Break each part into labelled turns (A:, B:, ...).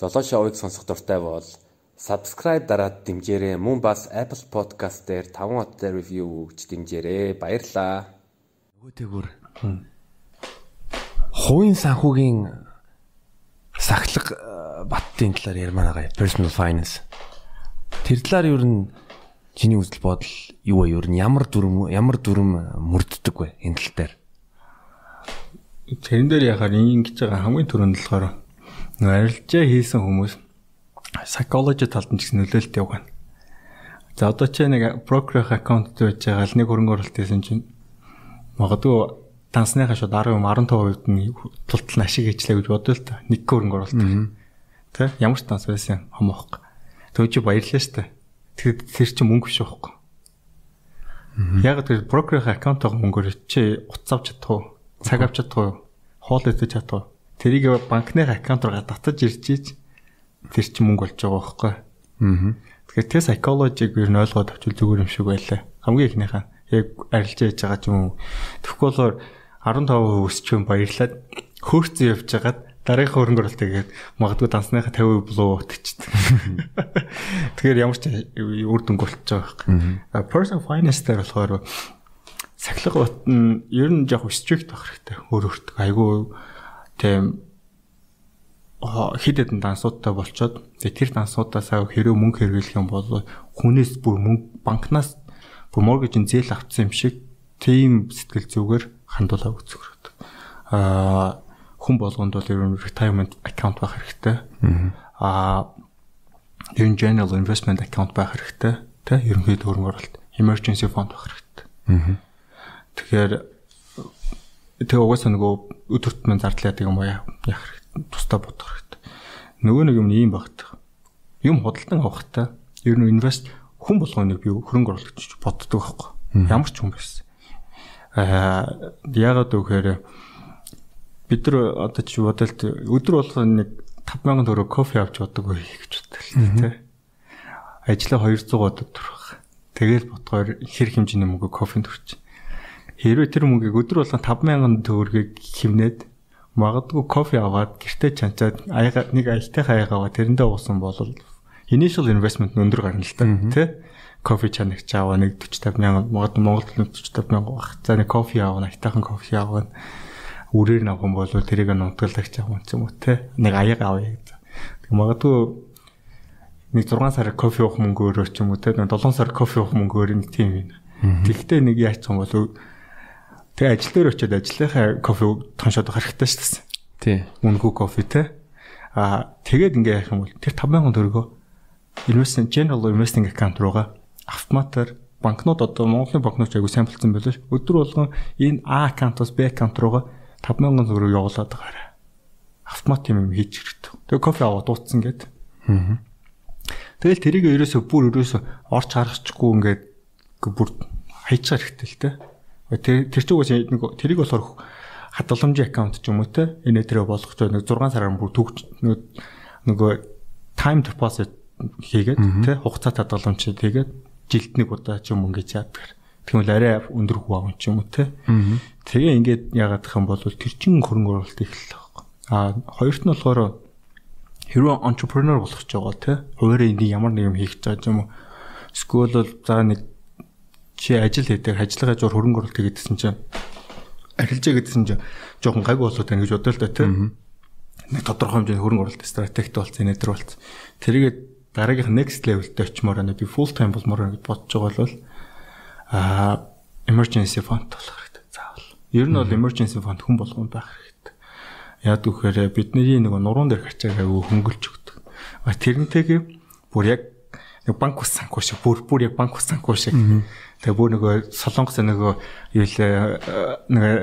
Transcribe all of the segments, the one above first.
A: Золоо шоуыг сонсох дуртай бол subscribe дараад дэмжээрэй. Мөн бас Apple Podcast дээр 5 хоттой review өгч дэмжээрэй. Баярлаа.
B: Нөгөөтэйгүр хувийн санхүүгийн сахлах э, баттын талаар ярмаар байгаа. Personal finance. Тэр талаар ер нь чиний үзэл бодол юу вэ? Ер нь ямар дүрм ямар дүрм мөрддөг вэ энэ тал дээр?
C: Тэрэн дээр яхаар ингэж байгаа хамгийн түрүүнд болохоор нөгөө арилжаа хийсэн хүмүүс psychology талд нь ч гэсэн нөлөөлт явгана. За одоо чи нэг broker аккаунт байж байгаа л нэг хөрөнгө оруулалт хийсэн чинь магадгүй дансныхаа шууд 10 15% нь тултал нь ашиг хийчлээ гэж бодъё л та. Нэг хөрөнгө оруулалт. Тэ ямар ч данс байсан хомоох. Төө чи баярлаа штэ. Тэр тэр чи мөнгө биш байхгүй. Яг тэр broker аккаунтын мөнгөөр чи утас авч чадах уу? цаг авч чадах уу? Хоол идэж чадах уу? Тэрийг банкны аккаунт руу татаж ирж ийж тэр чинь мөнгө болж байгаа байхгүй. Аа. Тэгэхээр тэр psychology-г юу н ойлгоод авчвал зүгээр юм шиг байлаа. Хамгийн ихнийхээ яг арилж яж байгаа ч юм уу. Тэгэхгүй болохоор 15% өсч юм баярлаад хөөрцөн явж хагаад дараагийн хөрөнгө оруулалт тэгээд магадгүй дансныхаа 50% блуу утчихдаг. Тэгэхээр ямар ч үр дүнг болчихж байгаа байхгүй. Personal finance дээр болохоор сахилга бот нь ер нь яг strict байх хэрэгтэй. Өөр өөртөө айгүй тийм хэд хэдэн дансуудтай болчоод тэр дансуудаасаа хэрэв мөнгө хэрэглэх юм бол хүнээс бүр мөнгө банкнаас бүр моргежийн зээл авцсан юм шиг тийм сэтгэл зүгээр хандуулаа үзэх хэрэгтэй. Аа хүн болгонд бол ер нь retirement account байх хэрэгтэй. Аа ер нь general investment account байх хэрэгтэй. Тэ ерөнхийдөө хөрөнгө оруулалт emergency fund байх хэрэгтэй. Тэгэхээр тэгээ угаасаа нөгөө өдөрт мэн зардлаа гэдэг юм уу яах хэрэгтэй тусдаа бодох хэрэгтэй. Нөгөө нэг юм ийм багт. Юм худалдан авахтаа ер нь инвест хүн болгоныг би хөрөнгө оруулагч боддог байхгүй. Ямар ч хүн байсан. Аа яагаад гэхээр бид нар одоо чи бодолт өдөр болгоо нэг 5000 төгрөг кофе авч бодог вэ гэж бодлоо тий. Ажлаа 200 төгрөг. Тэгэл ботгоор хэр хэмжээний мөнгө кофенд төрчих. Хэрвээ тэр мөнгийг өдөр болгон 5000 төгрөгийг хивнээд магадгүй кофе аваад гэртээ чанчаад аяга нэг аялтай хаяга аваад тэрэндээ уусан бол initial investment нь өндөр гарна л та тий кофе чанагч аваа нэг 40 50 мянган магадгүй Монголд 40 50 мянган баг. За нэг кофе аваа, айтайхан кофе аваа. Үрээр нь авах бол тэрийг нутгалагч авах юм уу те. Нэг аяга авъя гэдэг. Магадгүй нэг 6 сар кофе уух мөнгөөр ч юм уу те 7 сар кофе уух мөнгөөр нэг тийм юм. Тэгтээ нэг яач юм бол Тэгээ ажил дээр очиод ажлынхаа кофе тоншоод хэрэгтэй шүү дээ.
B: Тий.
C: Үнгүй кофе те. Аа тэгээд ингээ яах юм бол тэр 5000 төгрөгөө investment general investing account руугаа автоматар банкнууд одоо Монголын банкнууд айгу сайн болцсон байлаа ш. Өдөр болгон энэ А аккаунтаас Б аккаунт руугаа 5000 төгрөг явуулаад байгаарай. Автомат юм хийж хэрэгтэй. Тэгээ кофе аваад дуутсан гээд. Аа. Тэгэл тэрийг ерөөсө бүр ерөөсө орч харахчгүй ингээд бүр хайчаар хэрэгтэй л те. Тэр тэр чинь уус нэг тэрийг болохоор хадгаламжийн аккаунт ч юм уу те энэ тэрэ болгож нэг 6 сараар бүр төгж нөгөө time deposit хийгээд те хугацаа хадгаламж хийгээд жилд нэг удаа ч юм ингэж яадаг. Тэгмэл арай өндөр хүү авах ч юм уу те. Тэгээ ингээд яагаад гэх юм бол тэр чин хөрөнгө оруулалт эхэллээ байхгүй. А хоёрт нь болохоор хэрвээ entrepreneur болох ч байгаа те. Хуваараа энийг ямар нэг юм хийх гэж байгаа юм уу? Эсвэл бол за нэг чи ажил хийдэг ажиллагаа зур хөрөнгө оруулалт хийгээдсэн чинь арилжаа гэдсэн чинь жоохон гайгүй болоод байна гэж бодлоо та тийм нэг тодорхой хэмжээний хөрөнгө оруулалт стратегт болсон энэ төр болсон. Тэрийгээ дараагийнх next level-д очимоор байна. Би full time болмоор гэж бодож байгаа бол аа emergency fund болох хэрэгтэй. Заавал. Ер нь бол emergency fund хүн болгонд байх хэрэгтэй. Яг үхээр бидний нэг нуруунд дээр хачаагаа хөнгөлж өгдөг. Тэрнтэйгээ бүр яг нэг банк ус санхүү шиг бүр бүр яг банк ус санхүү шиг Тэгээ бүр нөгөө солонгос нөгөө юу л нөгөө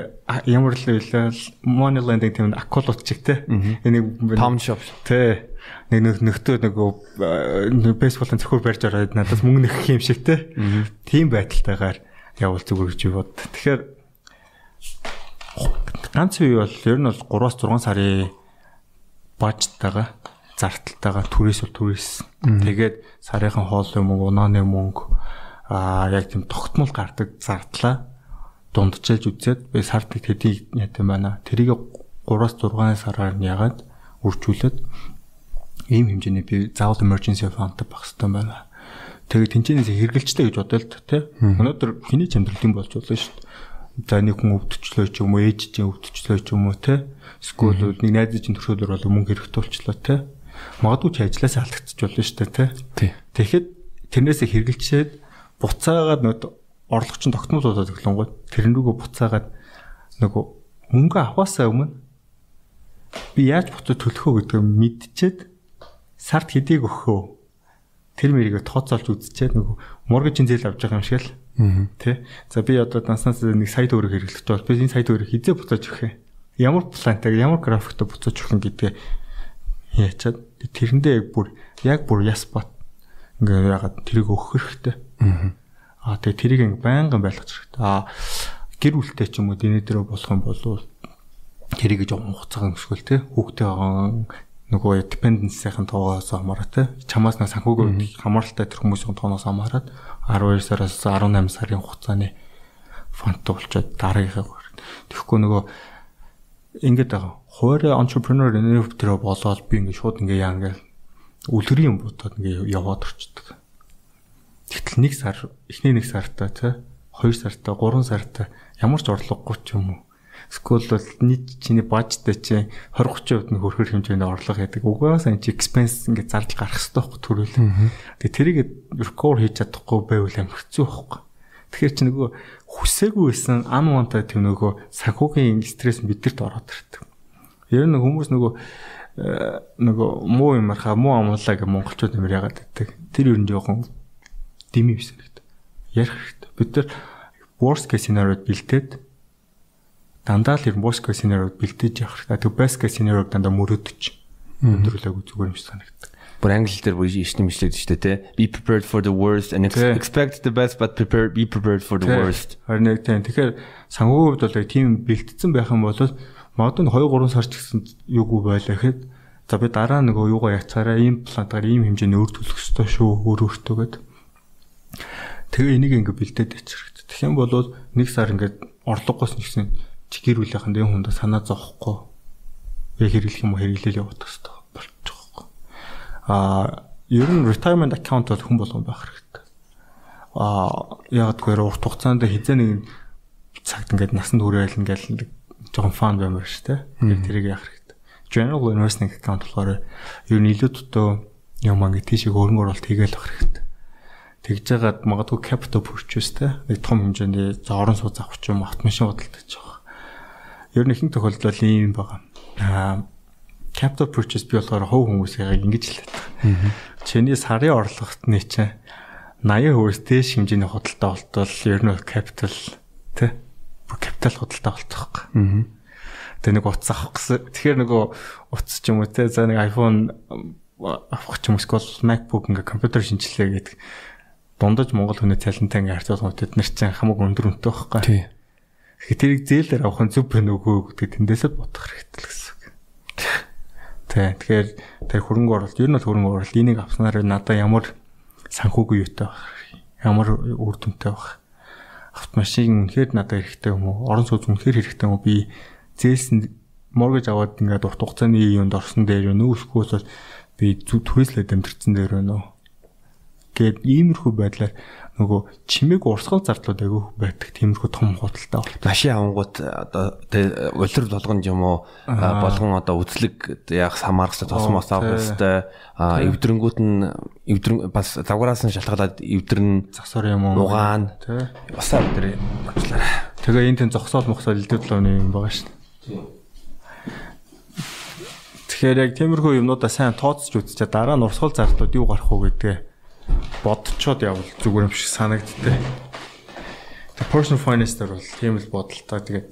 C: ямар л юу л money lending тийм акулууд чиг те.
B: Энийг tom shop
C: те. Нэг нөхтөө нөгөө бейсболын цөхөр барьж ороод надаас мөнгө нөхөх юм шиг те. Тийм байдалтайгаар явал зүгээр гэж бод. Тэгэхээр ганц үе бол ер нь бол 3-6 сарын бажтайгаа зарталтайгаа түрээс бол түрээс. Тэгээд сарынхан хоол юм уу, унааны мөнгө аа яг тийм тогтмол гардаг зардлаа дундчилж үзээд би сард тэдийг яд юм байна. Тэрийг 3-6 сараар нь ягаад үржүүлээд ийм хэмжээний би заавал emergency fund хэрэгтэй байна. Тэгээд тэнцэнээс хэрэгжилжтэй гэж бодоё л тий. Өнөөдөр хэний ч амьдрал юм болж болно шүү дээ. За нэг хүн өвдчлөө ч юм уу, ээж чинь өвдчлөө ч юм уу тий. Эсвэл нэг найз чинь төрхөөр бол мөнгө хэрэгтүүлчлээ тий. Магадгүй ч ажилласаа алдчихж болно шүү дээ тий. Тэгэхэд тэрнээсээ хэрэгжилчээд буцаагаад нөт орлогч тогтнолуудад өглөнгөө тэрэн рүүгээ буцаагаад нөгөө мөнгө авахаасаа өмнө би яаж буцаад төлөхөө гэдгийг мэдчихэд сард хэдийг өгөхөө тэр мэрийгээ тооцоолж үзчихээд нөгөө моргежийн зээл авч байгаа юм шиг л тий. За би одоо данснаас нэг сая төгрөг хэрэглэж бол би энэ сая төгрөг хизээ буцааж өгөх юм. Ямар плантаг ямар графикт буцааж өгөх юм гэдгээ яачаад тэрэндээ яг бүр яг бүр яс бат ингээ ягаад тэрийг өгөх хэрэгтэй. Аа тэгээ тэрийг ингээ байнгын байлгах хэрэгтэй. Аа гэр бүлтэй ч юм уу дээр болох юм бол тэрийг жоохон хугацаагаар өсгөл те хүүхдээ байгаа нөгөө dependency-ийн тоогоос хамаарат те чамаас нэг санхүүгийн хамааралтай тэр хүмүүсийн тоогоос хамаарат 12 сараас 18 сарын хугацааны фонд болчоод дараагийнхаа тэгэхгүй нөгөө ингээд байгаа. Хуурай entrepreneur инноватор болоод би ингээд шууд ингээд яа ингээд үлгэрийн юм бодоод ингээд яваад орчдөг. Тэгтэл нэг сар эхний нэг сартаа те 2 сартаа 3 сартаа ямар ч орлогогүй ч юм уу Скул бол нийт чиний бажтай чи 20 30% нь хөрхөр хэмжээнд орлого яадаг. Угаасаа энэ чи expense ингээд зардал гарах хэрэгтэй байхгүй төрөл. Тэгээ тэрийг recover хийж чадахгүй байвал амар хэцүү байхгүй. Тэгэхээр чи нөгөө хүсээгүй байсан unwanted тийм нөгөө санхүүгийн стресс бидэрт ороод ирдэг. Ер нь хүмүүс нөгөө э, нөгөө муу юм архаа муу амлаа гэх монголчууд нэмэр яагаад гэдэг. Тэр ер нь жоохон дими биш хэрэгтэй. Ярих хэрэгтэй. Бид нар worst case scenario-д бэлдээд дандаа л ер бос казинорог бэлдэж явах хэрэгтэй. Тэг best казинорог дандаа мөрөөдөж өндөрлөөгүй зүгээр юм шиг санагддаг
B: бүр англи дээр бүр ишнэ мишлээд штэ те. Be prepared for the worst and expect the best but prepare be prepared for the worst.
C: Харин яг тийм. Тэгэхээр санхүүгийн хувьд бол яг тийм бэлтгэсэн байх юм бол мод нь 2 3 сар ч гэсэн юугүй байлаа гэхэд за би дараа нөгөө юугаа яцаараа ийм плантаар ийм хэмжээний өөр төлөх ёстой шүү өөр өөртөөгээд тэгээ энийг ингээ бэлдээд ичрэхэд тэгэх юм бол нэг сар ингээ орлогоос нэгсэн гэр бүлийнхэн дэ хүн санаа зовхгүй яг хэрэглэх юм уу хэрэглээл явуулах ёстой Аа ер нь retirement account бол хүн болгон байх хэрэгтэй. Аа яг тэгэхээр урт хугацаанд хизээ нэг цагт ингээд насанд хүрээл ингээл жоохон фан баймар шүү дээ. Тэгэхээр тэрийг яах хэрэгтэй. General investment account болохоор ер нь илүү дутуу юм ингээд тийшээ хөрөнгө оруулалт хийгээл авах хэрэгтэй. Тэгж жагаад магадгүй capital purchase те нэг том хэмжээний за орон сууц авах ч юм автомашин худалдаж байгаа Ер нь ихэнх тохиолдолд ийм байгаа. Аа capital purchase би болохоор хов хүмүүсийг ингэж л. Чиний сарын орлогот нь чинь 80% дээш хэмжээний худалдаа болтол ер нь capital тий капитал худалдаа болтойхгүй. Аа. Тэгээ нэг утас авах гэсэн. Тэгэхээр нөгөө утас ч юм уу те за нэг iPhone авах ч юм эсвэл MacBook ингээ компьютер шинжилгээ гэдэг дундаж Монгол хүний цалинтай ингээ харьцуулах үед тэд нар чинь хамаагүй өндөр үнэтэй байхгүй. Тий. Тэгэхээр тэрийг зээлээр авах нь зүв байна уу гэдэг тэндээсээ бодох хэрэгтэй л гэсэн Тэ. Тэгэхээр тэр хөрөнгө оруулалт ер нь хөрөнгө оруулалт энийг авснараа надаа ямар санхүүгийн юутай байх ямар үр дүнтэй байх? Автомашин үнэхээр надад хэрэгтэй юм уу? Орон сууц үнэхээр хэрэгтэй юм уу? Би зээлсэн моргэж аваад ингээд урт хугацааны юунд орсон дээр юу нүүсэхгүй би түрээслээд амьдэрсэн дээр байна уу гээд иймэрхүү байдлаар нөгөө чимээг урсгал зардлууд айгүй байдаг. Тиймэрхүү том худалдаа.
B: Машин авангууд одоо тэ улир болгонд юм уу? Болгон одоо үзлэг яг хамаархсаа тосмоос авах хэвээр эвдрэнгүүд нь эвдрэн бас завгараас нь шалтгаалаад эвдрэн
C: засвар юм уу?
B: угаан.
C: Тий
B: усаа өдрөө багчлаа.
C: Тэгээ энэ тэн зогсоол мохсоо элдв толооны юм байгаа дээ. Тэгэхээр яг тиймэрхүү юмнуудаа сайн тооцож үзчихээ дараа нь урсгал зардлууд юу гарах уу гэдгээ бодцоод явал зүгээр юм шиг санагдтыг. Тэг personal finance дээр бол тийм л бодолтой. Тэгээд